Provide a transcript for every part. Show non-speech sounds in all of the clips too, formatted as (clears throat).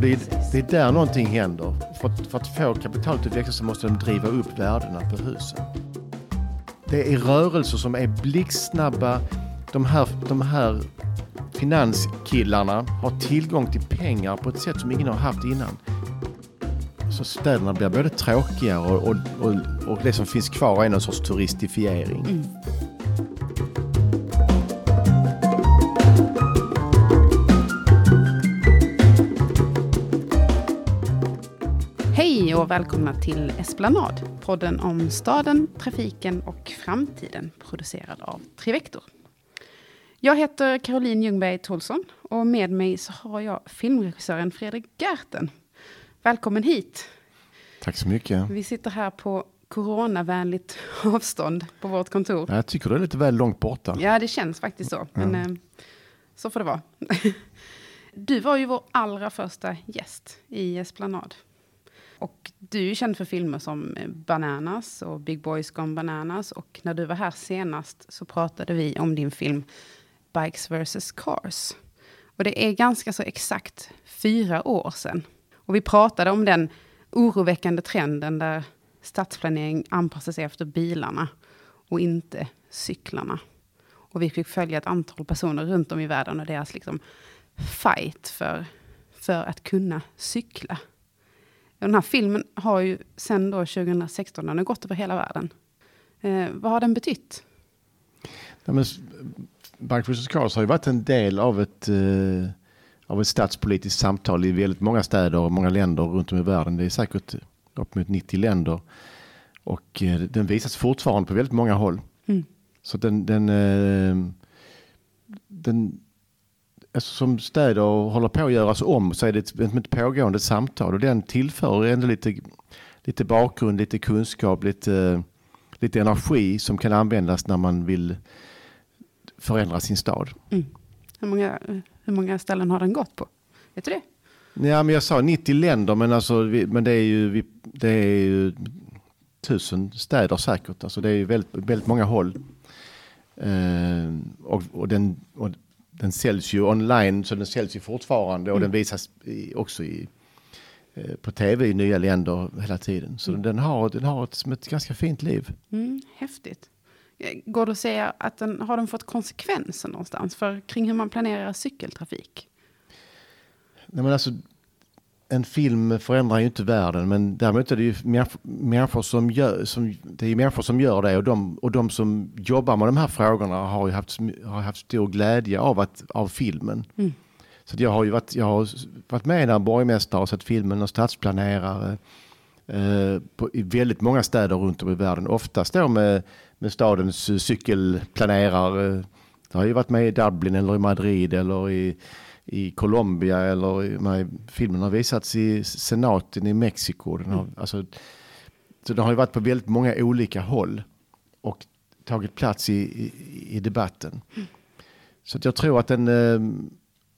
Och det är, det är där någonting händer. För att, för att få kapitalet att växa så måste de driva upp värdena på husen. Det är rörelser som är blixtsnabba. De här, de här finanskillarna har tillgång till pengar på ett sätt som ingen har haft innan. Så städerna blir både tråkigare och, och, och, och det som finns kvar är någon sorts turistifiering. Mm. Och välkomna till Esplanad, podden om staden, trafiken och framtiden, producerad av Trivector. Jag heter Caroline Ljungberg Tolsson och med mig så har jag filmregissören Fredrik Gerten. Välkommen hit. Tack så mycket. Vi sitter här på coronavänligt avstånd på vårt kontor. Jag tycker det är lite väl långt borta. Ja, det känns faktiskt så. Men eh, så får det vara. (laughs) Du var ju vår allra första gäst i Esplanad. Och du är känd för filmer som eh, Bananas och Big Boys Gone Bananas. Och när du var här senast så pratade vi om din film Bikes vs Cars. Och det är ganska så exakt fyra år sedan. Och vi pratade om den oroväckande trenden där stadsplanering anpassar sig efter bilarna och inte cyklarna. Och vi fick följa ett antal personer runt om i världen och deras liksom fight för, för att kunna cykla. Den här filmen har ju sen då 2016, den har gått över hela världen. Eh, vad har den betytt? Ja, men, Bike vs Cars har ju varit en del av ett, eh, av ett stadspolitiskt samtal i väldigt många städer och många länder runt om i världen. Det är säkert upp mot 90 länder. Och eh, den visas fortfarande på väldigt många håll. Mm. Så den, den, eh, den eftersom städer håller på att göras om så är det ett, ett pågående samtal och den tillför ändå lite, lite bakgrund, lite kunskap, lite, lite energi som kan användas när man vill förändra sin stad. Mm. Hur, många, hur många ställen har den gått på? Vet du det? Ja, men jag sa 90 länder, men, alltså, vi, men det är ju, vi, det är ju tusen städer säkert. Alltså, det är ju väldigt, väldigt många håll. Uh, och, och, den, och den säljs ju online, så den säljs ju fortfarande och Mm. den visas i, också i, eh, på tv i nya länder hela tiden. Så Mm. den har, den har ett, som ett ganska fint liv. Mm, häftigt. Eh, Går det att säga att den, har den fått konsekvenser någonstans för, kring hur man planerar cykeltrafik? Nej, men alltså, en film förändrar ju inte världen, men däremot är det ju människor, som gör, som, det är människor som gör det och de, och de som jobbar med de här frågorna har ju haft, har haft stor glädje av, att, av filmen. Mm. Så jag har ju varit, jag har varit med när borgmästare och sett filmen och stadsplanerare eh, på, i väldigt många städer runt om i världen. Oftast då med, med stadens cykelplanerare. Det har ju varit med i Dublin eller i Madrid eller i, i Colombia eller med, filmen har visats i senaten i Mexiko. Den har, alltså, så den har ju varit på väldigt många olika håll och tagit plats i, i, i debatten. Så att jag tror att en, eh,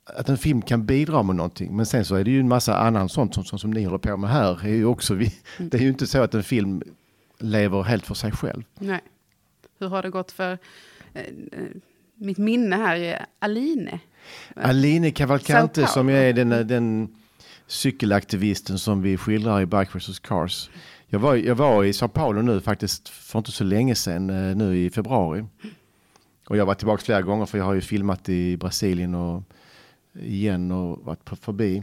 att en film kan bidra med någonting. Men sen så är det ju en massa annan sånt som, som, som ni håller på med här. Är ju också vi, Det är ju inte så att en film lever helt för sig själv. Nej. Hur har det gått för... Eh, eh, mitt minne här är Aline. Aline Cavalcante som är den, den cykelaktivisten som vi skildrar i Bike vs Cars. Jag var, jag var i Sao Paulo nu faktiskt för inte så länge sedan, eh, nu i februari. Och jag var tillbaka flera gånger för jag har ju filmat i Brasilien och igen och varit på, förbi.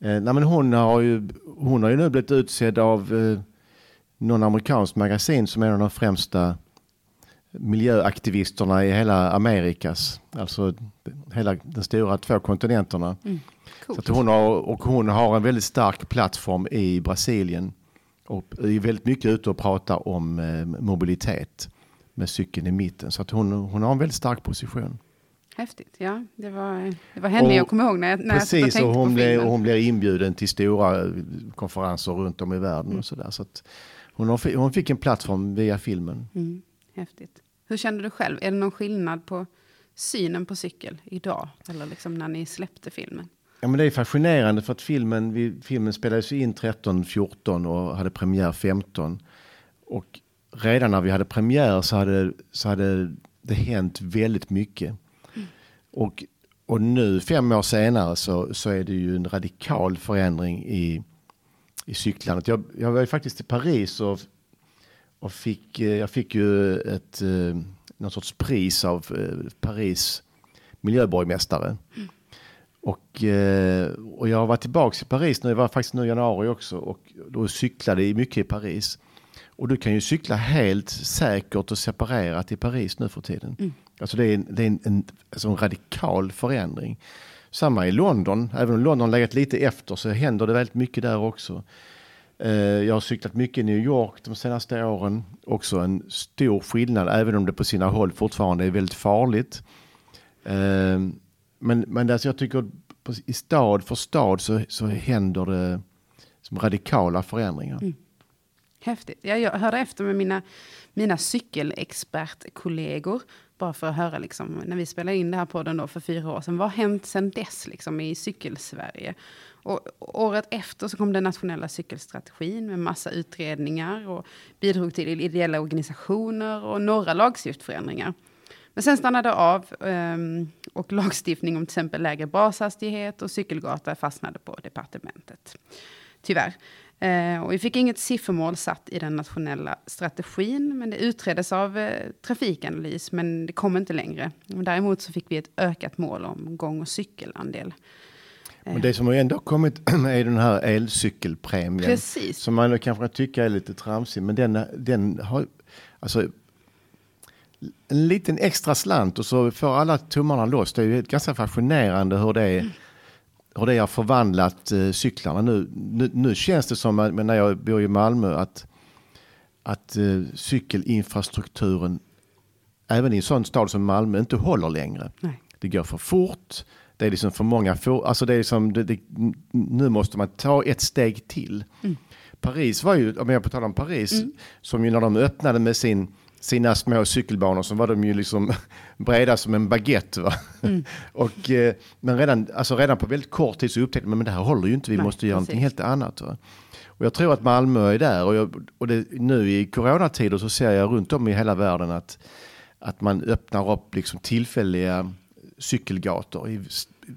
Eh, nej men hon, har ju, hon har ju nu blivit utsedd av eh, någon amerikansk magasin som är en av de främsta miljöaktivisterna i hela Amerikas, alltså hela den stora två kontinenterna. Mm. Så Coolt. att hon har, och hon har en väldigt stark plattform i Brasilien och är väldigt mycket ute och pratar om eh, mobilitet med cykeln i mitten. Så att hon, hon har en väldigt stark position. Häftigt. Ja, det var, det var henne Och- jag kommer ihåg när jag, när jag Precis, tänkte och på hon, filmen. och hon blir inbjuden till stora eh, konferenser runt om i världen Mm. och sådär. Så att hon, hon fick en plattform via filmen. Mm, häftigt. Hur kände du själv? Är det någon skillnad på synen på cykel idag? Eller liksom när ni släppte filmen? Ja, men det är fascinerande för att filmen, vi, filmen spelades in 13, 14 och hade premiär 15. Och redan när vi hade premiär så hade, så hade det hänt väldigt mycket. Och, och nu fem år senare så, så är det ju en radikal förändring i, i cyklandet. Jag, jag var ju faktiskt i Paris och, och fick, eh, jag fick ju ett, eh, någon sorts pris av eh, Paris miljöborgmästare. Mm. Och, och jag var tillbaka i Paris nu, jag var faktiskt nu i januari också och då cyklade mycket i Paris. Och du kan ju cykla helt säkert och separerat i Paris nu för tiden. Mm. Alltså det är, det är en, en, alltså en radikal förändring. Samma i London, även om London legat lite efter så händer det väldigt mycket där också. Eh, jag har cyklat mycket i New York de senaste åren. Också en stor skillnad, även om det på sina håll fortfarande är väldigt farligt. Eh, men men alltså jag tycker i stad för stad så, så händer det som radikala förändringar. Mm. Häftigt. Jag hörde efter med mina, mina cykelexpertkollegor. Bara för att höra, liksom, när vi spelade in det här podden då för fyra år sedan. Vad har hänt sedan dess liksom, i cykelsverige? Och året efter så kom den nationella cykelstrategin med massa utredningar och bidrog till ideella organisationer och några lagstiftningsförändringar. Men sen stannade det av ehm, och lagstiftning om till exempel lägre bashastighet och cykelgata fastnade på departementet. Tyvärr. Eh, och vi fick inget siffermål satt i den nationella strategin, men det utreddes av eh, Trafikanalys, men det kom inte längre. Däremot så fick vi ett ökat mål om gång och cykelandel. Men det som har ändå kommit (clears throat) är den här elcykelpremien. Precis. Som man kanske kan tycka är lite tramsig, men den, den har alltså en liten extra slant och så får alla tummarna loss. Det är ju ganska fascinerande hur det är. Mm hur det har förvandlat eh, cyklarna nu, nu. Nu känns det som, att, när jag bor i Malmö, att, att eh, cykelinfrastrukturen även i en sån stad som Malmö inte håller längre. Nej. Det går för fort. Det är liksom för många. For, alltså det är liksom, det, det, nu måste man ta ett steg till. Mm. Paris var ju, om jag på tal om Paris, mm. som ju när de öppnade med sin sina små cykelbanor så var de ju liksom (laughs) breda som en baguette. Mm. (laughs) och, eh, men redan, alltså redan på väldigt kort tid så upptäckte man att det här håller ju inte, vi Nej, måste göra precis. någonting helt annat. Va? Och jag tror att Malmö är där och, jag, och det, nu i coronatider så ser jag runt om i hela världen att, att man öppnar upp liksom tillfälliga cykelgator i,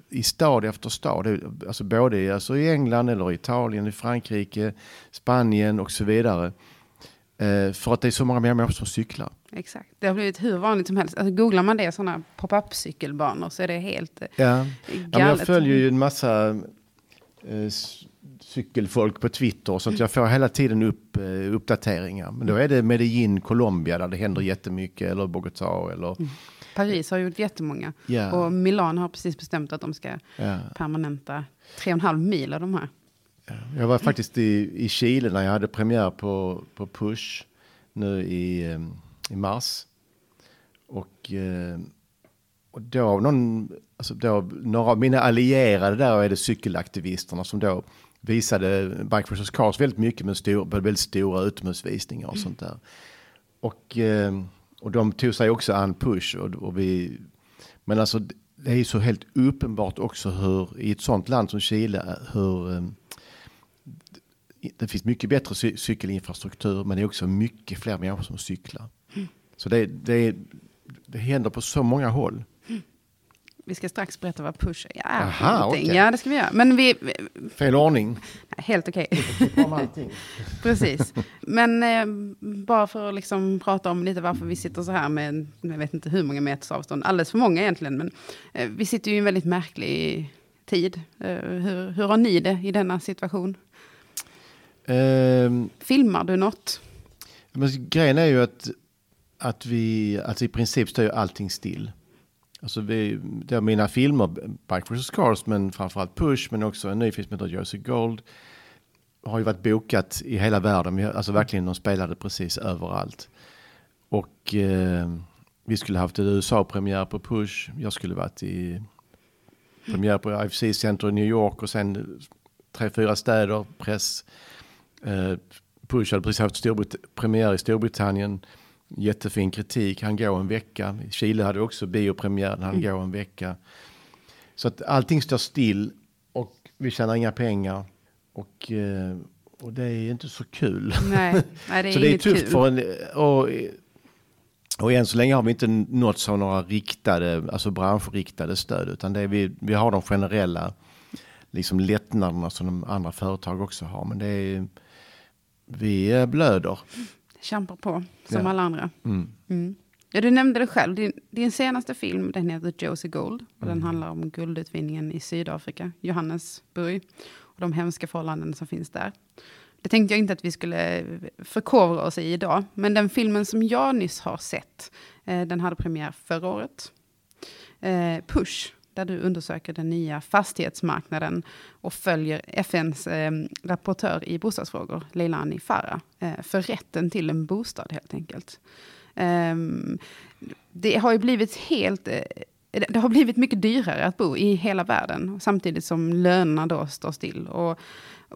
i stad efter stad. Alltså både i, alltså i England eller Italien, i Frankrike, Spanien och så vidare. Eh, för att det är så många mer människor som cyklar. Exakt. Det har blivit hur vanligt som helst. Alltså, googlar man det, sådana pop-up cykelbanor, så är det helt eh, ja. galet. Ja, jag följer ju en massa eh, cykelfolk på Twitter. Så att jag får hela tiden upp eh, uppdateringar. Men då är det Medellin, Colombia där det händer jättemycket. Eller Bogotá eller... Mm. Paris har gjort jättemånga. Yeah. Och Milan har precis bestämt att de ska yeah. permanenta tre och en halv mil av de här. Jag var faktiskt i, i Chile när jag hade premiär på, på Push nu i, eh, i mars. Och, eh, och då, någon, alltså då, några av mina allierade där är det cykelaktivisterna som då visade Bike vs Cars väldigt mycket med stor, väldigt stora utomhusvisningar och sånt där. Och, eh, och de tog sig också an Push och, och vi, men alltså det är ju så helt uppenbart också hur i ett sånt land som Chile hur det finns mycket bättre cy cykelinfrastruktur men det är också mycket fler människor som cyklar. Mm. Så det, det, det händer på så många håll. Vi ska strax berätta vad push är. Aha, okay. Ja, det ska vi göra. Men vi, Fel ordning. Helt okej. Okay. (laughs) Precis. Men eh, bara för att liksom prata om lite varför vi sitter så här med, jag vet inte hur många meters avstånd, alldeles för många egentligen, men eh, vi sitter ju i en väldigt märklig tid. Eh, hur, hur har ni det i denna situation? Um, Filmar du något? Men grejen är ju att, att vi, alltså i princip står ju allting still. Alltså vi, det är mina filmer, Bike vs Cars, men framförallt Push, men också en ny film som heter Jersey Gold. Har ju varit bokat i hela världen, alltså verkligen de spelade precis överallt. Och eh, vi skulle haft en USA-premiär på Push, jag skulle varit i premiär på IFC Center i New York och sen tre, fyra städer, press Eh, Push hade precis haft Storbrit premiär i Storbritannien. Jättefin kritik. Han går en vecka. Chile hade också biopremiär. Han mm. går en vecka. Så att allting står still och vi tjänar inga pengar. Och, eh, och det är inte så kul. Nej, nej (laughs) det är Så det är tufft kul. för en... Och, Och än så länge har vi inte nåtts av några riktade, alltså branschriktade stöd, utan det är vi, vi har de generella liksom lättnaderna som de andra företag också har. Men det är, vi blöder. Kämpar på, som ja. alla andra. Mm. Mm. Ja, du nämnde det själv. Din, din senaste film den heter Josie Gold. Och mm. Den handlar om guldutvinningen i Sydafrika, Johannesburg. Och de hemska förhållanden som finns där. Det tänkte jag inte att vi skulle förkovra oss i idag. Men den filmen som jag nyss har sett, eh, den hade premiär förra året. Eh, Push, där du undersöker den nya fastighetsmarknaden och följer FNs eh, rapportör i bostadsfrågor, Leilani Farah, eh, för rätten till en bostad helt enkelt. Eh, det har ju blivit helt... Eh, det har blivit mycket dyrare att bo i hela världen, samtidigt som lönerna då står still. Och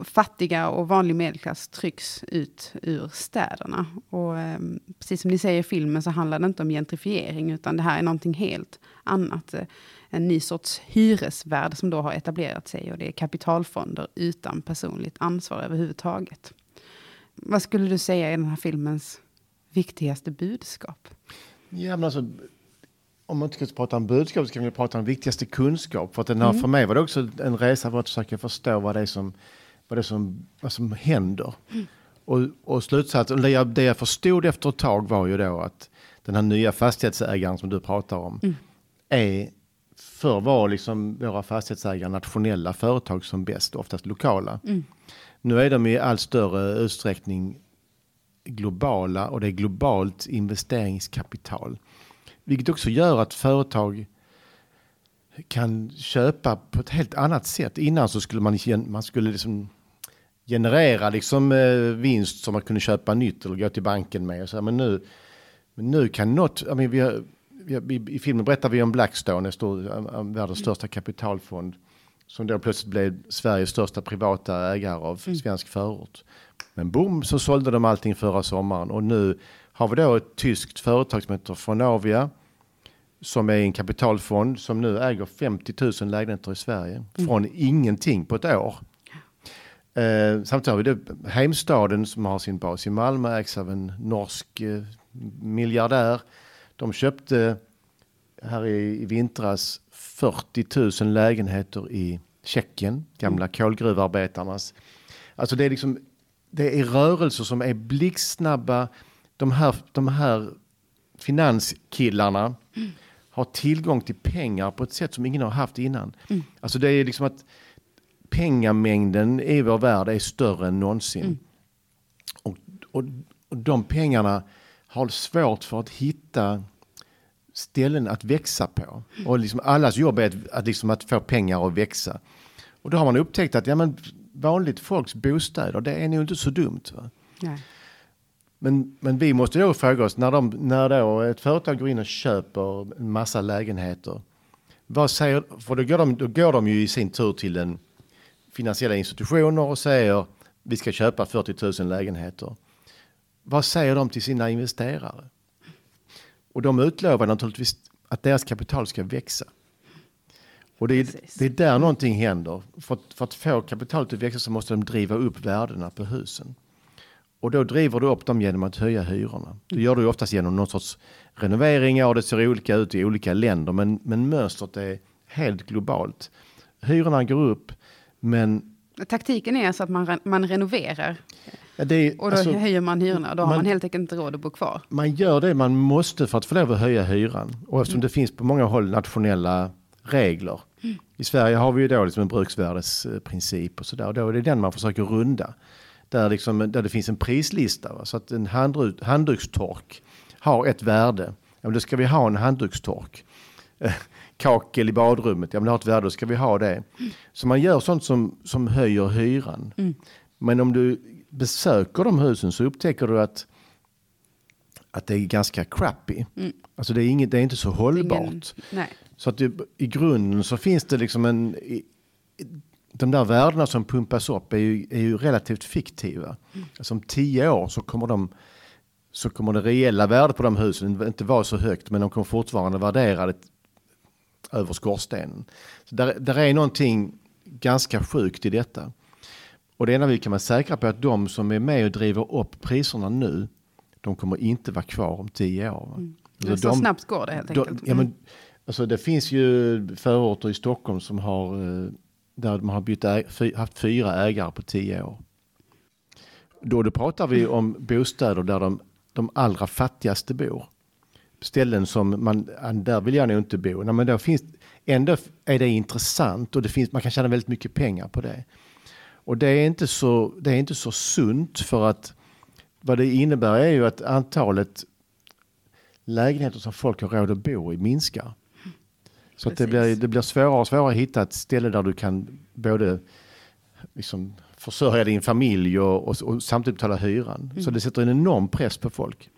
fattiga och vanlig medelklass trycks ut ur städerna. Och eh, precis som ni säger i filmen så handlar det inte om gentrifiering, utan det här är någonting helt annat. En ny sorts hyresvärld som då har etablerat sig och det är kapitalfonder utan personligt ansvar överhuvudtaget. Vad skulle du säga är den här filmens viktigaste budskap? Ja, men alltså, om man inte ska prata om budskap så kan vi prata om viktigaste kunskap. För, att den här, mm. för mig var det också en resa för att försöka förstå vad det är som, vad det är som, vad som händer. Mm. Och, och slutsatsen, det jag, det jag förstod efter ett tag var ju då att den här nya fastighetsägaren som du pratar om mm. är Förr var liksom våra fastighetsägare nationella företag som bäst, oftast lokala. Mm. Nu är de i allt större utsträckning globala och det är globalt investeringskapital. Vilket också gör att företag kan köpa på ett helt annat sätt. Innan så skulle man, man skulle liksom generera liksom eh, vinst som man kunde köpa nytt eller gå till banken med. Så, men, nu, men nu kan något, I mean, vi har, i, i, filmen berättar vi om Blackstone, en stor, världens största kapitalfond. Som då plötsligt blev Sveriges största privata ägare av mm. svensk förort. Men boom så sålde de allting förra sommaren och nu har vi då ett tyskt företag som heter Fonavia som är en kapitalfond som nu äger 50 000 lägenheter i Sverige mm. från ingenting på ett år. Eh, samtidigt har vi det Heimstaden som har sin bas i Malmö ägs av en norsk eh, miljardär. De köpte här i, i vintras 40 000 lägenheter i Tjeckien, gamla mm. kolgruvarbetarnas. Alltså det är liksom det är rörelser som är blixtsnabba. De här, de här finanskillarna mm. har tillgång till pengar på ett sätt som ingen har haft innan. Mm. Alltså det är liksom att pengamängden i vår värld är större än någonsin. Mm. Och, och, och de pengarna har svårt för att hitta ställen att växa på. Och liksom allas jobb är att, att, liksom att få pengar att växa. Och då har man upptäckt att ja, men vanligt folks bostäder, det är nog inte så dumt. Va? Men, men vi måste då fråga oss, när, de, när då ett företag går in och köper en massa lägenheter, vad säger, för då går, de, då går de ju i sin tur till en finansiella institutioner och säger vi ska köpa 40 000 lägenheter. Vad säger de till sina investerare? Och de utlovar naturligtvis att deras kapital ska växa. Och det är, det är där någonting händer. För att, för att få kapitalet att växa så måste de driva upp värdena på husen. Och då driver du upp dem genom att höja hyrorna. Det gör du oftast genom någon sorts renovering. Ja, det ser olika ut i olika länder, men, men mönstret är helt globalt. Hyrorna går upp, men... Taktiken är alltså att man, man renoverar. Är, och då alltså, höjer man hyrorna. Då har man, man helt enkelt inte råd att bo kvar. Man gör det man måste för att få lov att höja hyran. Och eftersom mm. det finns på många håll nationella regler. Mm. I Sverige har vi ju då liksom en bruksvärdesprincip och sådär. Då är det den man försöker runda. Där, liksom, där det finns en prislista. Va? Så att en handdukstork har ett värde. Ja, men då ska vi ha en handdukstork. (laughs) Kakel i badrummet, ja men det har ett värde, då ska vi ha det. Mm. Så man gör sånt som, som höjer hyran. Mm. Men om du besöker de husen så upptäcker du att, att det är ganska crappy. Mm. Alltså det är, inget, det är inte så hållbart. Ingen, så att det, i grunden så finns det liksom en... De där värdena som pumpas upp är ju, är ju relativt fiktiva. Mm. Alltså om tio år så kommer de så kommer det reella värdet på de husen inte vara så högt men de kommer fortfarande värdera det över skorstenen. Så där, där är någonting ganska sjukt i detta. Och det enda vi kan vara säkra på är att de som är med och driver upp priserna nu, de kommer inte vara kvar om tio år. Mm. Så de, snabbt går det helt enkelt. De, ja, men, alltså, det finns ju förorter i Stockholm som har, eh, där man har bytt haft fyra ägare på tio år. Då, då pratar vi om bostäder där de, de allra fattigaste bor. Ställen som man, där vill jag nog inte bo. Nej, men då finns, ändå är det intressant och det finns, man kan tjäna väldigt mycket pengar på det. Och det är inte så, det är inte så sunt för att vad det innebär är ju att antalet lägenheter som folk har råd att bo i minskar. Så att det, blir, det blir svårare och svårare att hitta ett ställe där du kan både liksom försörja din familj och, och, och samtidigt betala hyran. Mm. Så det sätter en enorm press på folk.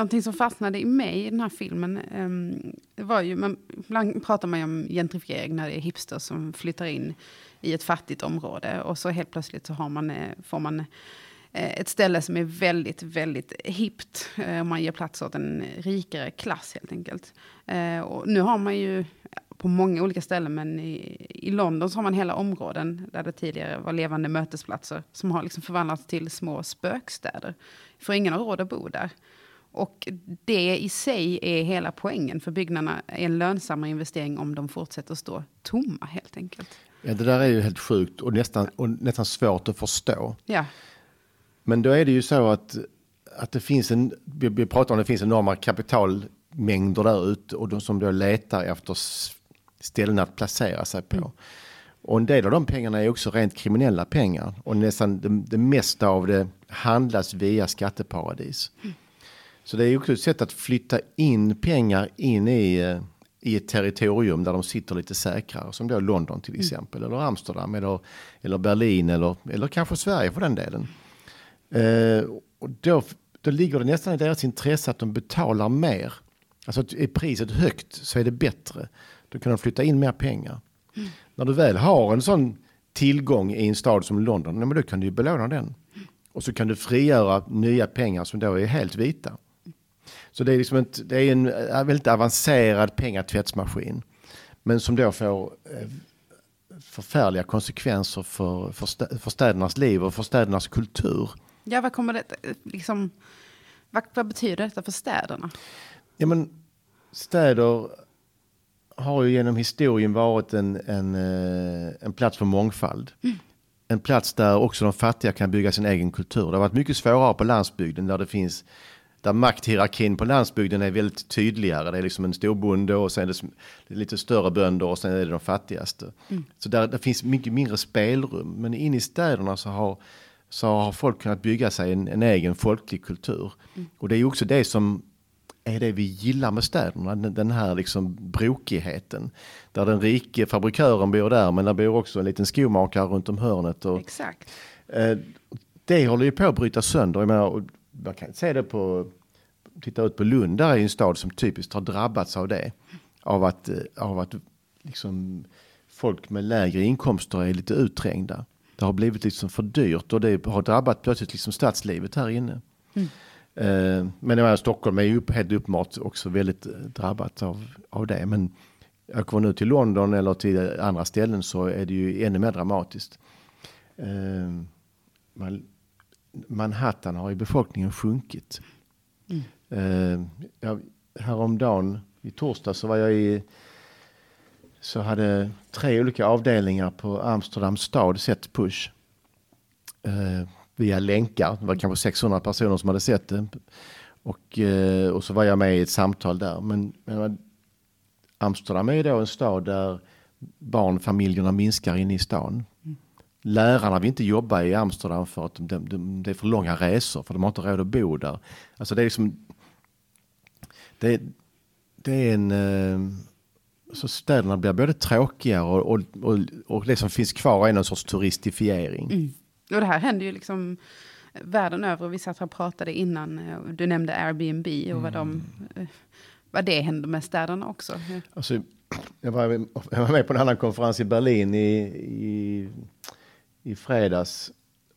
Någonting som fastnade i mig i den här filmen um, var ju, man, ibland pratar man ju om gentrifiering när det är hipsters som flyttar in i ett fattigt område och så helt plötsligt så har man, eh, får man eh, ett ställe som är väldigt, väldigt hippt. Eh, man ger plats åt en rikare klass helt enkelt. Och nu har man ju på många olika ställen, men i, i London så har man hela områden där det tidigare var levande mötesplatser som har liksom förvandlats till små spökstäder. För ingen har råd att bo där. Och det i sig är hela poängen, för byggnaderna är en lönsammare investering om de fortsätter stå tomma helt enkelt. Ja, det där är ju helt sjukt och nästan, och nästan svårt att förstå. Ja. Men då är det ju så att, att det finns en, vi pratar om det finns enorma kapitalmängder där ute och de som då letar efter ställen att placera sig på. Mm. Och en del av de pengarna är också rent kriminella pengar och nästan det, det mesta av det handlas via skatteparadis. Mm. Så det är också ett sätt att flytta in pengar in i, eh, i ett territorium där de sitter lite säkrare, som då London till mm. exempel, mm. eller Amsterdam, eller, eller Berlin, eller, eller kanske Sverige för den delen. Eh, och då, då ligger det nästan i deras intresse att de betalar mer. Alltså är priset högt så är det bättre. Då kan de flytta in mer pengar. Mm. När du väl har en sån tillgång i en stad som London, men då kan du belåna den. Mm. Och så kan du frigöra nya pengar som då är helt vita. Så det är, liksom ett, det är en väldigt avancerad pengatvättsmaskin. Men som då får eh, förfärliga konsekvenser för, för, för städernas liv och för städernas kultur. Ja, vad kommer det, liksom, vad, vad betyder detta för städerna? Ja, men städer har ju genom historien varit en, en, eh, en plats för mångfald. Mm. En plats där också de fattiga kan bygga sin egen kultur. Det har varit mycket svårare på landsbygden där det finns där makthierarkin på landsbygden är väldigt tydligare. Det är liksom en storbonde och sen är det lite större bönder och sen är det de fattigaste. Mm. Så där, där finns mycket mindre spelrum. Men in i städerna så har, så har folk kunnat bygga sig en, en egen folklig kultur. Mm. Och det är ju också det som är det vi gillar med städerna, den här liksom brokigheten. Där den rike fabrikören bor där, men där bor också en liten skomakare runt om hörnet. Och, Exakt. Eh, det håller ju på att bryta sönder. Jag menar, man kan se det på, titta ut på Lund, där är en stad som typiskt har drabbats av det. Av att, eh, av att liksom folk med lägre inkomster är lite utträngda. Det har blivit liksom för dyrt och det har drabbat plötsligt liksom stadslivet här inne. Mm. Eh, men menar, Stockholm är ju helt uppenbart också väldigt eh, drabbat av, av det. Men jag kommer nu till London eller till andra ställen så är det ju ännu mer dramatiskt. Man, Manhattan har ju befolkningen sjunkit. Mm. Uh, jag, häromdagen, i torsdag, så var jag i så hade tre olika avdelningar på Amsterdams stad sett Push. Uh, via länkar. Det var kanske 600 personer som hade sett det. Och, uh, och så var jag med i ett samtal där. Men, men Amsterdam är ju då en stad där barnfamiljerna minskar inne i stan lärarna vill inte jobba i Amsterdam för att de, de, det är för långa resor för de har inte råd att bo där. Alltså det är liksom det, det är en eh, så städerna blir både tråkigare och, och, och, och det som finns kvar är någon sorts turistifiering. Mm. Och det här händer ju liksom världen över. Vi satt och pratade innan, eh, du nämnde Airbnb och vad, de, mm. vad det händer med städerna också. Alltså, jag, var, jag var med på en annan konferens i Berlin i, i i fredags,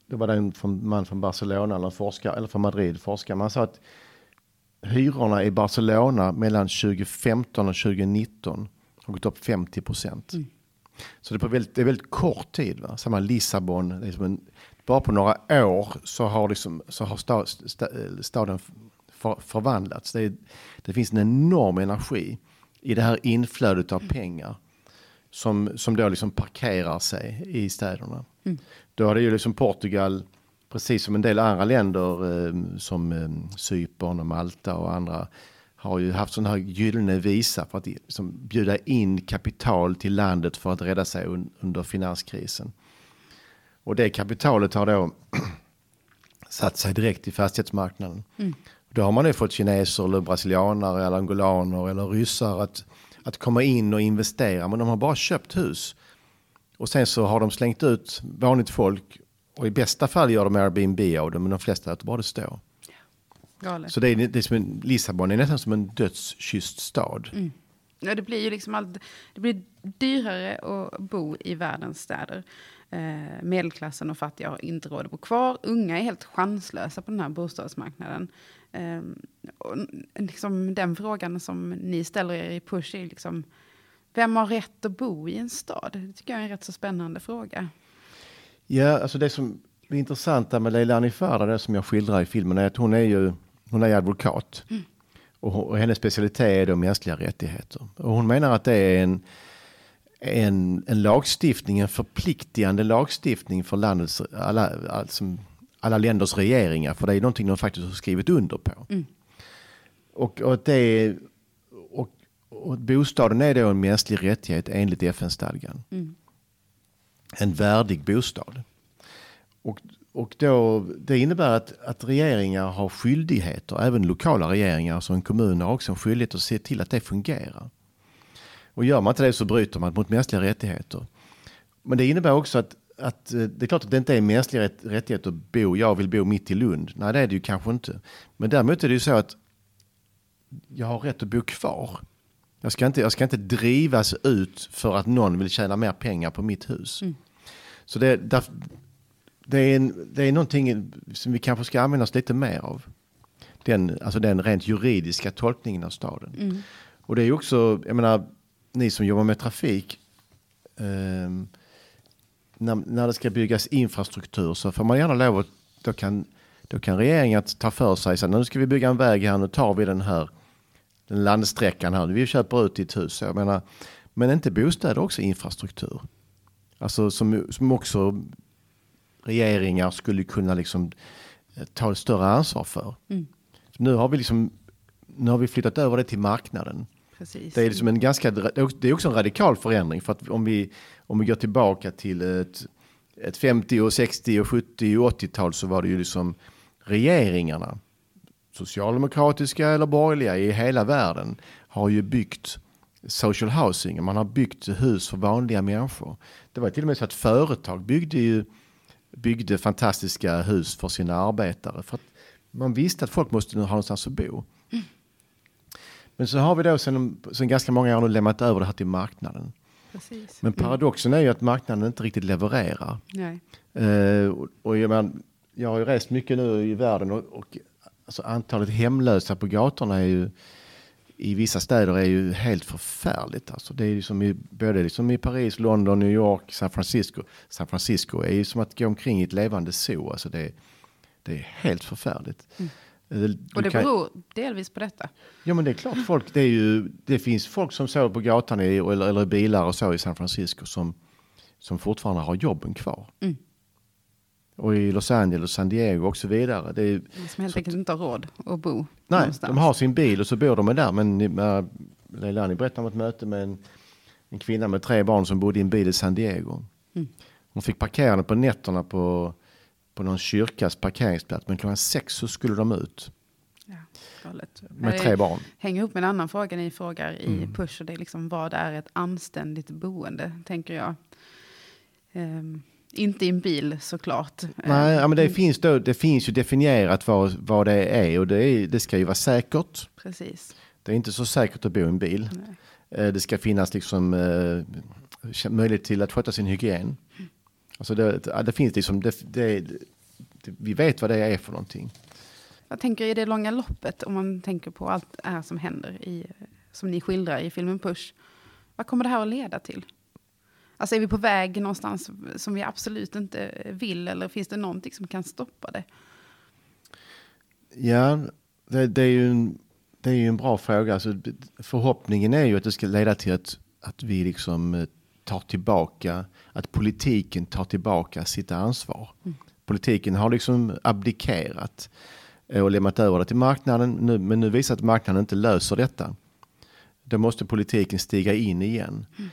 då var det en man från Barcelona, eller, forskare, eller från Madrid, forskare. Man sa att hyrorna i Barcelona mellan 2015 och 2019 har gått upp 50 procent. Mm. Så det är, på väldigt, det är väldigt kort tid. Va? Samma Lissabon, det är en, bara på några år så har, liksom, så har stad, staden för, förvandlats. Det, är, det finns en enorm energi i det här inflödet av pengar som, som då liksom parkerar sig i städerna. Mm. Då har det ju liksom Portugal, precis som en del andra länder eh, som eh, Cypern och Malta och andra har ju haft sån här gyllene visa för att liksom, bjuda in kapital till landet för att rädda sig un, under finanskrisen. Och det kapitalet har då (clears throat) satt sig direkt i fastighetsmarknaden. Mm. Då har man ju fått kineser eller brasilianare eller angolaner eller ryssar att, att komma in och investera. Men de har bara köpt hus. Och sen så har de slängt ut vanligt folk och i bästa fall gör de Airbnb av det men de flesta låter bara det stå. Galet. Så det är, det är som en, Lissabon är nästan som en dödskysst stad. Mm. Ja, det blir ju liksom allt, det blir dyrare att bo i världens städer. Eh, medelklassen och fattiga har inte råd att bo kvar. Unga är helt chanslösa på den här bostadsmarknaden. Eh, och liksom den frågan som ni ställer er i Push är liksom, vem har rätt att bo i en stad? Det tycker jag är en rätt så spännande fråga. Ja, alltså det som är intressant med Leilani Farah, det som jag skildrar i filmen, är att hon är ju hon är advokat. Mm. Och, och hennes specialitet är då mänskliga rättigheter. Och hon menar att det är en, en, en lagstiftning, en förpliktigande lagstiftning för landets alla, alltså, alla länders regeringar. För det är någonting de faktiskt har skrivit under på. Mm. Och, och, det och, bostaden är då en mänsklig rättighet enligt FN-stadgan. Mm. En värdig bostad. Och, och då, det innebär att, att regeringar har skyldigheter, även lokala regeringar, som en kommun har också en skyldighet att se till att det fungerar. Och gör man inte det så bryter man mot mänskliga rättigheter. Men det innebär också att, att eh, det är klart att det inte är mänsklig rätt, rättighet att bo, jag vill bo mitt i Lund. Nej, det är det ju kanske inte. Men däremot är det ju så att jag har rätt att bo kvar. Jag ska inte, jag ska inte drivas ut för att någon vill tjäna mer pengar på mitt hus. Mm. Så det, där, det, är en, det är någonting som vi kanske ska använda oss lite mer av. Den, alltså den rent juridiska tolkningen av staden. Mm. Och det är också, jag menar, ni som jobbar med trafik, eh, när, när det ska byggas infrastruktur så får man gärna lov att, då kan, då kan regeringen ta för sig, så nu ska vi bygga en väg här, nu tar vi den här, den landsträckan här, vi köper ut ditt hus. Jag menar, men inte bostäder också infrastruktur? Alltså som, som också regeringar skulle kunna liksom eh, ta ett större ansvar för. Mm. Nu har vi liksom nu har vi flyttat över det till marknaden. Precis. Det är liksom en ganska, det är också en radikal förändring för att om vi, om vi går tillbaka till ett, ett 50 och 60 och 70 och 80-tal så var det ju liksom regeringarna, socialdemokratiska eller borgerliga i hela världen har ju byggt social housing. Man har byggt hus för vanliga människor. Det var till och med så att företag byggde ju byggde fantastiska hus för sina arbetare. För att man visste att folk måste ha någonstans att bo. Mm. Men så har vi då sen, sen ganska många år nu lämnat över det här till marknaden. Precis. Men paradoxen är ju att marknaden inte riktigt levererar. Nej. Uh, och, och jag, men, jag har ju rest mycket nu i världen och, och alltså antalet hemlösa på gatorna är ju i vissa städer är ju helt förfärligt. Alltså det är ju som i, både liksom i Paris, London, New York, San Francisco. San Francisco är ju som att gå omkring i ett levande zoo. Alltså det, det är helt förfärligt. Mm. Eh, du och det kan... beror delvis på detta. Ja men det är klart folk, det, är ju, det finns folk som sover på gatan i, eller, eller bilar och så i San Francisco som, som fortfarande har jobben kvar. Mm. Och i Los Angeles, San Diego och så vidare. Det är, som helt enkelt inte har råd att bo Nej, någonstans. de har sin bil och så bor de där. Men äh, Leilani berättade om ett möte med en, en, kvinna med tre barn som bodde i en bil i San Diego. Mm. Hon fick parkera på nätterna på, på någon kyrkas parkeringsplats. Men klockan sex så skulle de ut. Ja, med tre barn. Hänger ihop med en annan fråga ni frågar i mm. Push. Och det är liksom vad är ett anständigt boende, tänker jag. Um, inte i en bil såklart. Nej, ja, men det, finns då, det finns ju definierat vad, vad det är och det, är, det ska ju vara säkert. Precis. Det är inte så säkert att bo i en bil. Nej. Eh, det ska finnas liksom eh, möjlighet till att sköta sin hygien. Alltså det, det finns liksom, det, det, vi vet vad det är för någonting. Jag tänker i det långa loppet, om man tänker på allt det här som händer, i, som ni skildrar i filmen Push. Vad kommer det här att leda till? Alltså är vi på väg någonstans som vi absolut inte vill eller finns det någonting som kan stoppa det? Ja, det, det är ju en, det är ju en bra fråga. Alltså, förhoppningen är ju att det ska leda till att, att vi liksom eh, tar tillbaka, att politiken tar tillbaka sitt ansvar. Mm. Politiken har liksom abdikerat och lämnat över det till marknaden. Nu, men nu visar att marknaden inte löser detta. Då måste politiken stiga in igen. Mm.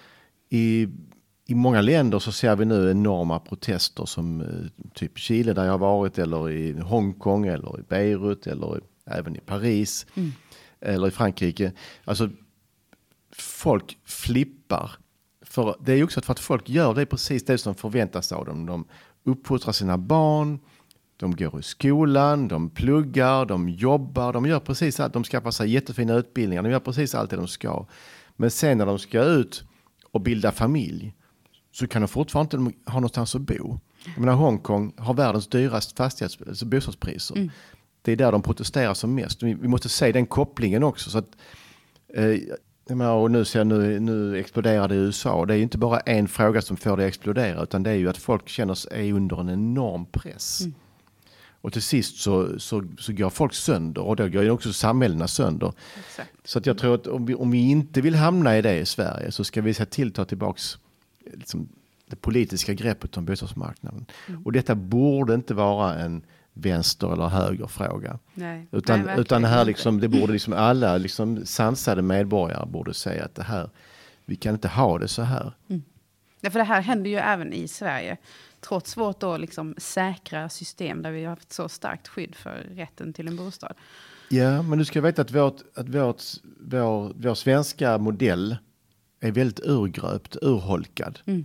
I, I många länder så ser vi nu enorma protester som eh, typ Chile där jag har varit eller i Hongkong eller i Beirut eller i, även i Paris mm. eller i Frankrike. Alltså folk flippar. För det är också för att folk gör det precis det som förväntas av dem. De uppfostrar sina barn, de går i skolan, de pluggar, de jobbar, de gör precis allt. De skaffar sig jättefina utbildningar, de gör precis allt det de ska. Men sen när de ska ut och bilda familj så kan de fortfarande inte ha någonstans att bo. Jag menar, Hongkong har världens dyraste fastighets, alltså bostadspriser. Mm. Det är där de protesterar som mest. Vi, måste se den kopplingen också. Så att, eh, menar, och nu, ser nu, nu exploderar det i USA. Det är inte bara en fråga som får det att explodera utan det är ju att folk känner sig under en enorm press. Mm. Och till sist så, så, så går folk sönder och då går ju också samhällena sönder. Exakt. Så att jag tror att om vi, om vi inte vill hamna i det i Sverige så ska vi se till att ta tillbaks liksom, det politiska greppet om bostadsmarknaden. Mm. Och detta borde inte vara en vänster eller högerfråga. Nej, utan, nej, utan här liksom, det borde liksom alla liksom sansade medborgare borde säga att det här, vi kan inte ha det så här. Mm. Ja, för det här händer ju även i Sverige trots vårt då liksom säkra system där vi har haft så starkt skydd för rätten till en bostad. Ja, men du ska veta att, vårt, att vårt, vår, vår svenska modell är väldigt urgröpt, urholkad. Mm.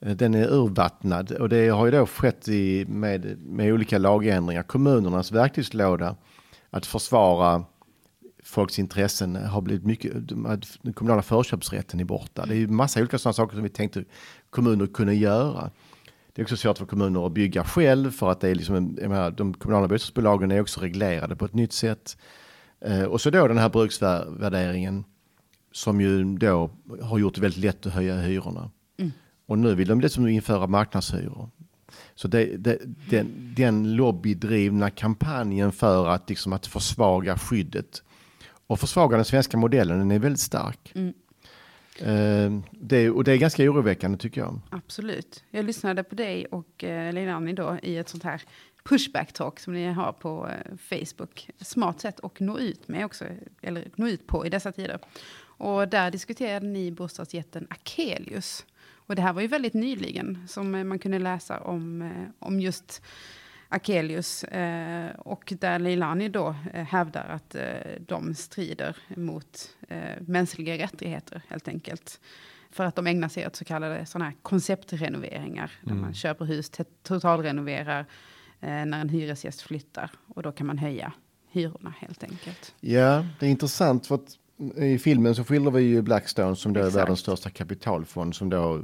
Eh, den är urvattnad och det har ju då skett i, med, med olika lagändringar. Kommunernas verktygslåda att försvara folks intressen har blivit mycket, den kommunala förköpsrätten är borta. Det är ju massa olika sådana saker som vi tänkte kommuner kunde göra. Det är också svårt för kommuner att bygga själv för att det är liksom, en, menar, de kommunala bostadsbolagen är också reglerade på ett nytt sätt. Eh, och så då den här bruksvärderingen som ju då har gjort det väldigt lätt att höja hyrorna. Mm. Och nu vill de dessutom införa marknadshyror. Så det, det, den, den lobbydrivna kampanjen för att, liksom, att försvaga skyddet och försvaga den svenska modellen, den är väldigt stark. Mm. Uh, det, och det är ganska oroväckande tycker jag. Absolut. Jag lyssnade på dig och uh, Lena då i ett sånt här pushback talk som ni har på uh, Facebook. Smart sätt att nå ut med också, eller nå ut på i dessa tider. Och där diskuterade ni bostadsjätten Akelius. Och det här var ju väldigt nyligen som man kunde läsa om, om just Akelius eh, och där Leilani då eh, hävdar att eh, de strider mot eh, mänskliga rättigheter helt enkelt. För att de ägnar sig åt så kallade sådana här konceptrenoveringar. Mm. Där man köper hus, totalrenoverar eh, när en hyresgäst flyttar. Och då kan man höja hyrorna helt enkelt. Ja, det är intressant för att i filmen så skildrar vi ju Blackstone som då är världens största kapitalfond. Som då,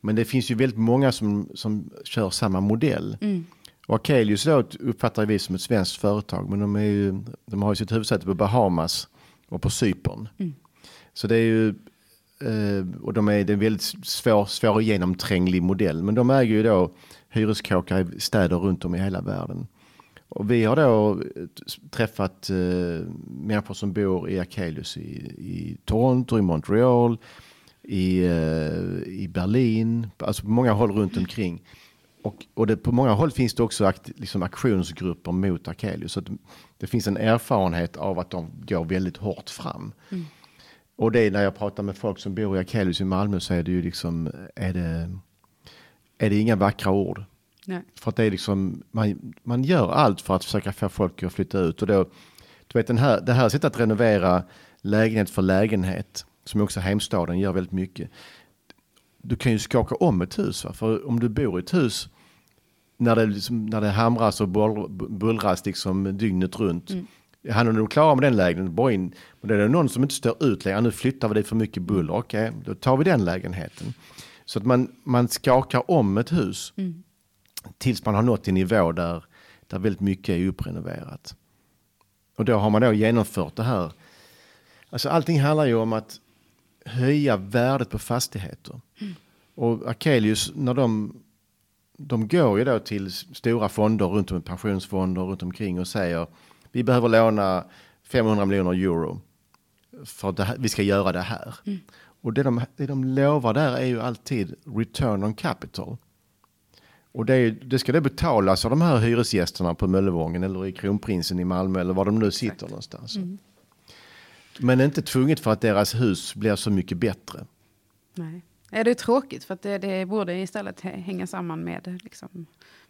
men det finns ju väldigt många som, som kör samma modell. Mm. Och Akelius då uppfattar vi som ett svenskt företag, men de, är ju, de har ju sitt huvudsäte på Bahamas och på Cypern. Mm. Så det är ju, eh, och de är, det är en väldigt svår, svår och genomtränglig modell, men de äger ju då hyreskåkar i städer runt om i hela världen. Och vi har då träffat eh, människor som bor i Akelius i, i Toronto, i Montreal, i, eh, i Berlin, alltså på många håll runt omkring. Och, och det, på många håll finns det också akt, liksom aktionsgrupper mot Akelius. Så det, finns en erfarenhet av att de går väldigt hårt fram. Mm. Och det är när jag pratar med folk som bor i Akelius i Malmö så är det ju liksom, är det, är det inga vackra ord. Nej. För att det är liksom, man, man gör allt för att försöka få folk att flytta ut. Och då, du vet den här, det här sättet att renovera lägenhet för lägenhet, som också Heimstaden gör väldigt mycket du kan ju skaka om ett hus. Va? För om du bor i ett hus när det, liksom, när det hamras och bullras liksom dygnet runt. Mm. Han är nog klara med den lägenheten, bara in. Men det är någon som inte står ut längre, nu flyttar vi det för mycket buller, okej, okay, då tar vi den lägenheten. Så att man, man skakar om ett hus mm. Tills man har nått en nivå där, där väldigt mycket är upprenoverat. Och då har man då genomfört det här. Alltså allting handlar ju om att höja värdet på fastigheter. Mm. Och Akelius, när de, de går ju då till stora fonder runt om, pensionsfonder runt omkring och säger vi behöver låna 500 miljoner euro för att vi ska göra det här. Mm. Och det de, det de lovar där är ju alltid return on capital. Och det, det ska det betalas av de här hyresgästerna på Möllevången eller i Kronprinsen i Malmö eller var de nu sitter Exakt. någonstans. Mm. Men inte tvunget för att deras hus blir så mycket bättre. Nej. Ja, det är tråkigt för att det, det borde istället hänga samman med liksom,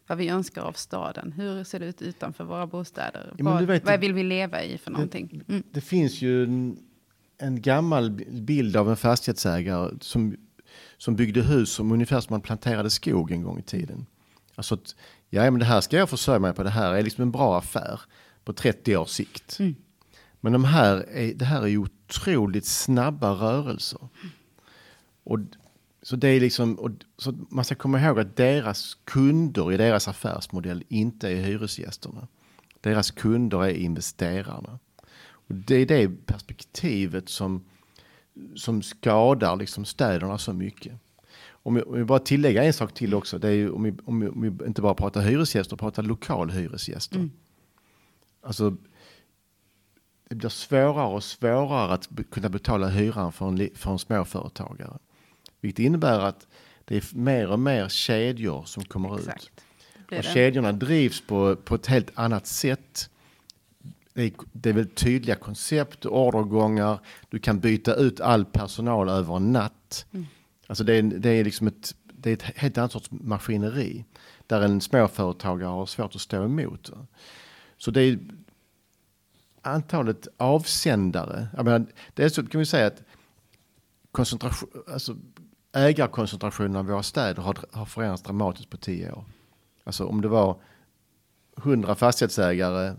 vad vi önskar av staden. Hur ser det ut utanför våra bostäder? Ja, vad, vet, vad vill vi leva i för någonting? Mm. Det, det, finns ju en, en, gammal bild av en fastighetsägare som, som byggde hus som ungefär som man planterade skog en gång i tiden. Alltså att, ja men det här ska jag försörja mig på, det här är liksom en bra affär på 30 års sikt. Mm. Men de här är, det här är ju otroligt snabba rörelser. Och, så det är liksom, och, så man ska komma ihåg att deras kunder i deras affärsmodell inte är hyresgästerna. Deras kunder är investerarna. Och det är det perspektivet som, som skadar liksom städerna så mycket. Om vi, om vi bara tillägga en sak till också, det är ju om vi, om vi, om vi inte bara pratar hyresgäster, pratar lokalhyresgäster. Mm. Alltså, det blir svårare och svårare att kunna betala hyran för en, för en småföretagare. Vilket innebär att det är mer och mer kedjor som kommer Exakt. ut. Och kedjorna drivs på, på ett helt annat sätt. Det är, det är väldigt tydliga koncept, ordergångar. Du kan byta ut all personal över en natt. Mm. Alltså det är, det är liksom ett, det är ett helt annat sorts maskineri. Där en småföretagare har svårt att stå emot. Så det är antalet avsändare. Jag menar, det är så kan vi säga att koncentration, alltså ägarkoncentrationen av våra städer har, har förändrats dramatiskt på tio år. Alltså om det var hundra fastighetsägare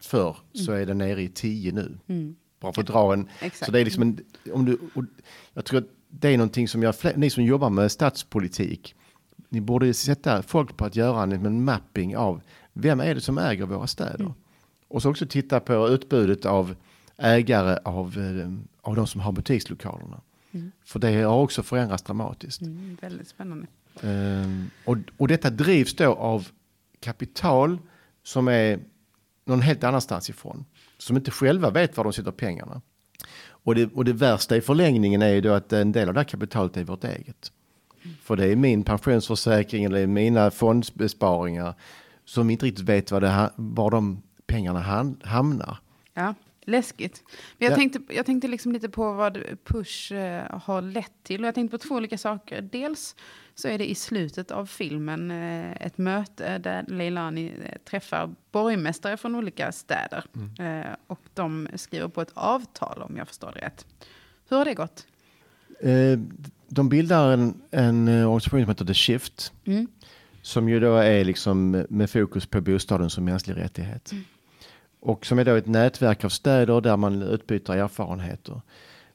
förr mm. så är det nere i tio nu. Mm. Bara för att dra en. Exakt. Så det är liksom en, om du, jag tror att det är någonting som jag, ni som jobbar med stadspolitik, ni borde sätta folk på att göra en, en mapping av vem är det som äger våra städer? Mm. Och så också titta på utbudet av ägare av, eh, av de som har butikslokalerna. Mm. För det har också förändrats dramatiskt. Mm, väldigt spännande. Um, och, och detta drivs då av kapital som är någon helt annanstans ifrån. Som inte själva vet var de sätter pengarna. Och det, och det värsta i förlängningen är ju då att en del av det här kapitalet är vårt eget. För det är min pensionsförsäkring eller mina fondbesparingar som inte riktigt vet var, det, var de pengarna hamnar. Ja. Läskigt. Men jag, ja. tänkte, jag tänkte liksom lite på vad Push eh, har lett till. Och jag tänkte på två olika saker. Dels så är det i slutet av filmen eh, ett möte där Leilani eh, träffar borgmästare från olika städer. Mm. Eh, och de skriver på ett avtal om jag förstår det rätt. Hur har det gått? De bildar en, en organisation som heter The Shift. Mm. Som ju då är liksom med fokus på bostaden som mänsklig rättighet. Mm. Och som är då ett nätverk av städer där man utbyter erfarenheter.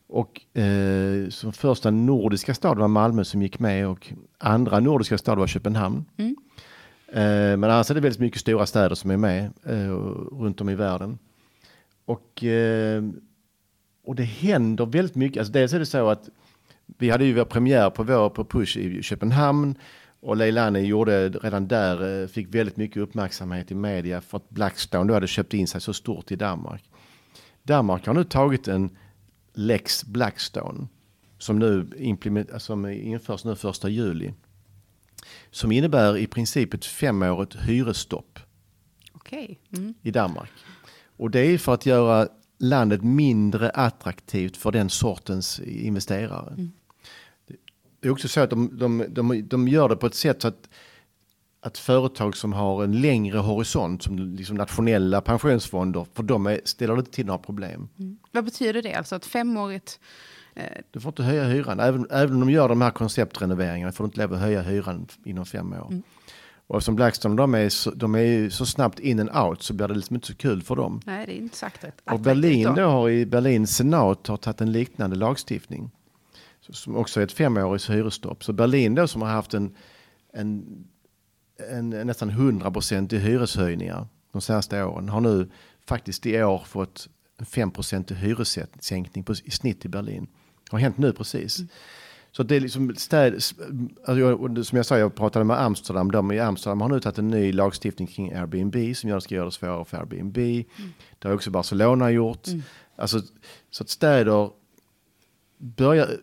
Och eh, som första nordiska stad var Malmö som gick med och andra nordiska stad var Köpenhamn. Mm. Eh, men annars är det väldigt mycket stora städer som är med eh, runt om i världen. Och, eh, och det händer väldigt mycket. Alltså dels är det så att vi hade ju vår premiär på vår på Push i Köpenhamn och Leilani gjorde redan där, eh, fick väldigt mycket uppmärksamhet i media för att Blackstone då hade köpt in sig så stort i Danmark. Danmark har nu tagit en Lex Blackstone som nu implement, som införs nu första juli. Som innebär i princip ett femårigt hyresstopp. Okay. Mm. I Danmark. Och det är för att göra landet mindre attraktivt för den sortens investerare. Mm det är också så att de, de, de, de gör det på ett sätt så att, att företag som har en längre horisont, som liksom nationella pensionsfonder, för de är, ställer det inte till några problem. Mm. Vad betyder det? Alltså ett femårigt... Eh... Du får inte höja hyran, även, även om de gör de här konceptrenoveringarna får du inte lov att höja hyran inom fem år. Mm. Och eftersom Blackstone de är, så, de är så snabbt in and out så blir det liksom inte så kul för dem. Nej, det är inte sagt rätt. Och Berlin då har i Berlins senat har tagit en liknande lagstiftning som också är ett femårigt hyresstopp. Så Berlin då som har haft en, en, en nästan 100 procent i hyreshöjningar de senaste åren har nu faktiskt i år fått en 5 procent hyressänkning på, i snitt i Berlin. Det har hänt nu precis. Mm. Så det är liksom städ, alltså jag, som jag sa, jag pratade med Amsterdam. De i Amsterdam har nu tagit en ny lagstiftning kring Airbnb som gör, ska göra det svårare för Airbnb. Mm. Det har också Barcelona gjort. Mm. Alltså, så att städer börjar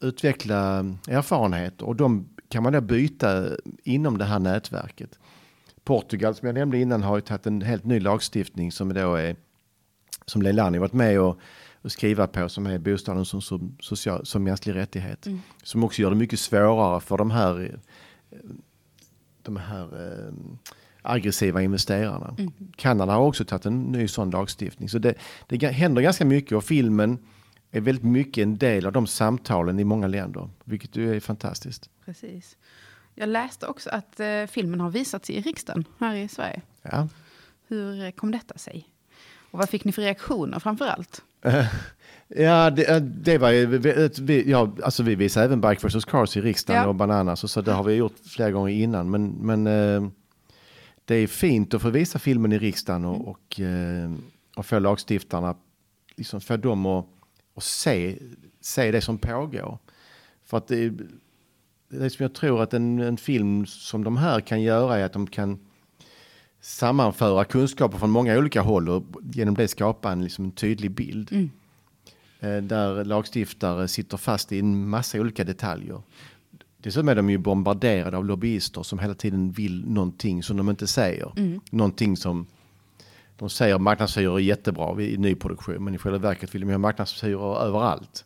utveckla erfarenheter och de kan man då byta inom det här nätverket. Portugal som jag nämnde innan har ju tagit en helt ny lagstiftning som då är som Leilani varit med och, och skriva på som är bostaden som, som, social, som mänsklig rättighet. Mm. Som också gör det mycket svårare för de här, de här eh, aggressiva investerarna. Mm. Kanada har också tagit en ny sån lagstiftning. Så det, det händer ganska mycket och filmen är väldigt mycket en del av de samtalen i många länder, vilket ju är fantastiskt. Precis. Jag läste också att eh, filmen har visats i riksdagen här i Sverige. Ja. Hur kom detta sig? Och vad fick ni för reaktioner framför allt? (laughs) ja, det, eh, det var vi, ja, alltså vi visade även Bike vs Cars i riksdagen ja. och Bananas och så det har vi gjort flera gånger innan. Men, men eh, det är fint att få visa filmen i riksdagen och, mm. och, eh, och få lagstiftarna, liksom få dem att, att se, se det som pågår. För att det, det som jag tror att en, en film som de här kan göra är att de kan sammanföra kunskaper från många olika håll och genom det skapa en, liksom, en tydlig bild. Mm. Eh, där lagstiftare sitter fast i en massa olika detaljer. Dessutom är de ju bombarderade av lobbyister som hela tiden vill någonting som de inte säger. Mm. Någonting som de säger marknadshyror är jättebra i nyproduktion men i själva verket vill de ha marknadshyror överallt.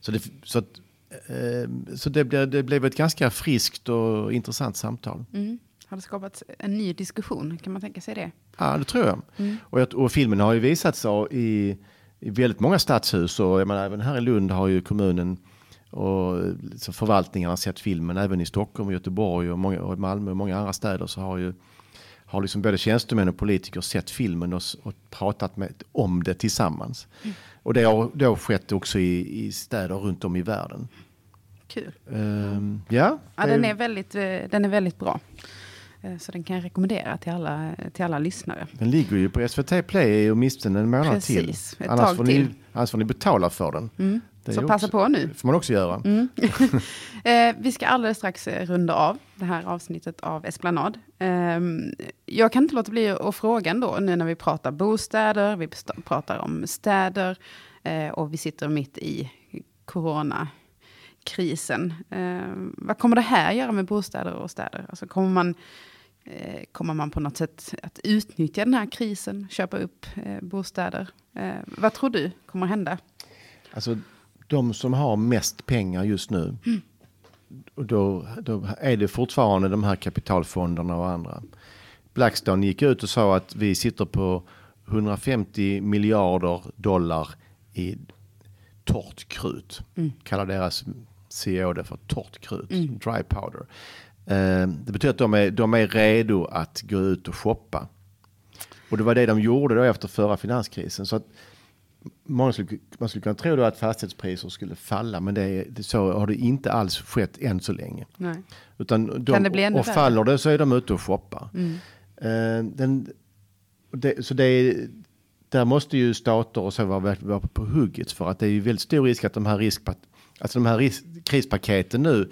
Så det, så att, eh, så det, blev, det blev ett ganska friskt och intressant samtal. Mm. Har det skapat en ny diskussion? Kan man tänka sig det? Ja, det tror jag. Mm. Och, och, filmen har ju visats i, i väldigt många stadshus och jag menar, även här i Lund har ju kommunen och liksom förvaltningarna sett filmen. Även i Stockholm, Göteborg och, många, och Malmö och många andra städer så har ju har liksom både tjänstemän och politiker sett filmen och, och pratat med, om det tillsammans. Mm. Och det har då skett också i, i städer runt om i världen. Kul. Um, ja, ja den, är väldigt, eh, den är väldigt bra. Eh, så den kan jag rekommendera till alla, till alla lyssnare. Den ligger ju på SVT Play åtminstone en månad Precis, till. Annars får, till. Ni, annars får ni betala för den. Mm. Så passa på nu. får man också göra. Mm. (laughs) eh, vi ska alldeles strax eh, runda av det här avsnittet av Esplanad. Eh, jag kan inte låta bli att fråga ändå, nu när vi pratar bostäder, vi pratar om städer eh, och vi sitter mitt i coronakrisen. Eh, vad kommer det här göra med bostäder och städer? Alltså kommer man Eh, kommer man på något sätt att utnyttja den här krisen, köpa upp eh, bostäder? Eh, vad tror du kommer hända? Alltså, de som har mest pengar just nu, mm. och då, då är det fortfarande de här kapitalfonderna och andra. Blackstone gick ut och sa att vi sitter på 150 miljarder dollar i torrt krut. Mm. Kallar deras CEO det för torrt krut, mm. dry powder. Eh, det betyder att de är, de är redo att gå ut och shoppa. Och det var det de gjorde då efter förra finanskrisen. Så att många skulle, man skulle kunna tro då att fastighetspriser skulle falla, men det, det, så har det inte alls skett än så länge. Nej. Utan de, kan det bli ännu Och faller det så är de ute och shoppar. Mm. Uh, den, det, så det är, där måste ju stater och så vara, vara på hugget för att det är ju väldigt stor risk att de här riskpat, alltså de här risk, krispaketen nu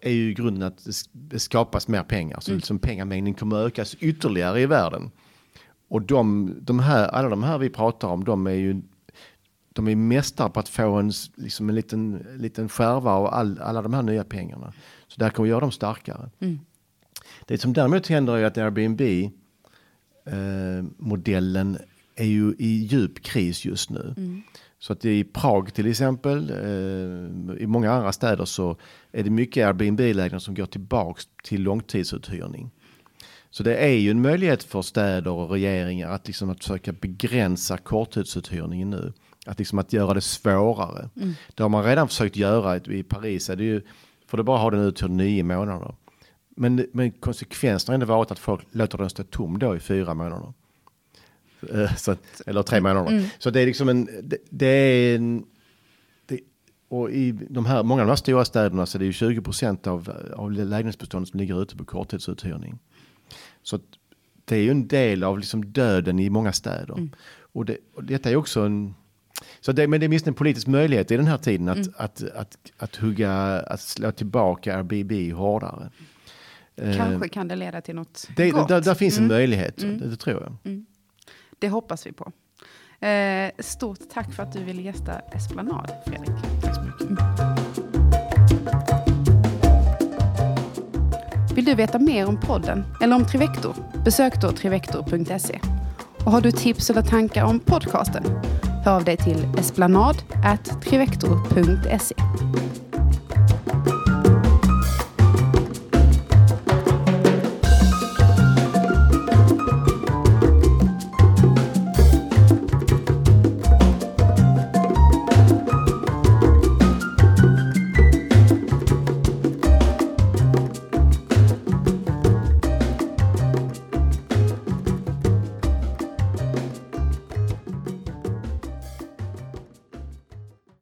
är ju grunden att det skapas mer pengar. Så mm. liksom pengamängden kommer att ökas ytterligare i världen. Och de, de här, alla de här vi pratar om, de är ju de är mästare på att få en, liksom en liten, liten skärva av all, alla de här nya pengarna. Så där kommer vi göra dem starkare. Mm. Det som däremot händer är att Airbnb-modellen eh, är ju i djup kris just nu. Mm. Så att i Prag till exempel, eh, i många andra städer så är det mycket Airbnb-lägenheter som går tillbaks till långtidsuthyrning. Så det är ju en möjlighet för städer och regeringar att, liksom att försöka begränsa korttidsuthyrningen nu. Att, liksom att göra det svårare. Mm. Det har man redan försökt göra i Paris. Är det ju, får det bara ha den ut till nio månader. Men, men konsekvensen har ändå varit att folk låter den stå tom då i fyra månader. Eh, så, eller tre månader. Mm. Så det är liksom en, det, det är en, det, och i de här, många av de här stora städerna så är det ju 20 procent av, av lägenhetsbeståndet som ligger ute på korttidsuthyrning. Så det är ju en del av liksom döden i många städer. Mm. Och, det, och detta är också en, Så det, men det är minst en politisk möjlighet i den här tiden att, mm. att, att, att, att hugga, att slå tillbaka Airbnb hårdare. Kanske eh, kan det leda till något det, gott. Där, där finns mm. en möjlighet, mm. det, det, tror jag. Mm. Det hoppas vi på. Eh, stort tack för att du ville gästa Esplanad, Fredrik. Vill du veta mer om podden eller om Trivector? Besök då trivector.se. Och har du tips eller tankar om podcasten? Hör av dig till esplanad.trivector.se.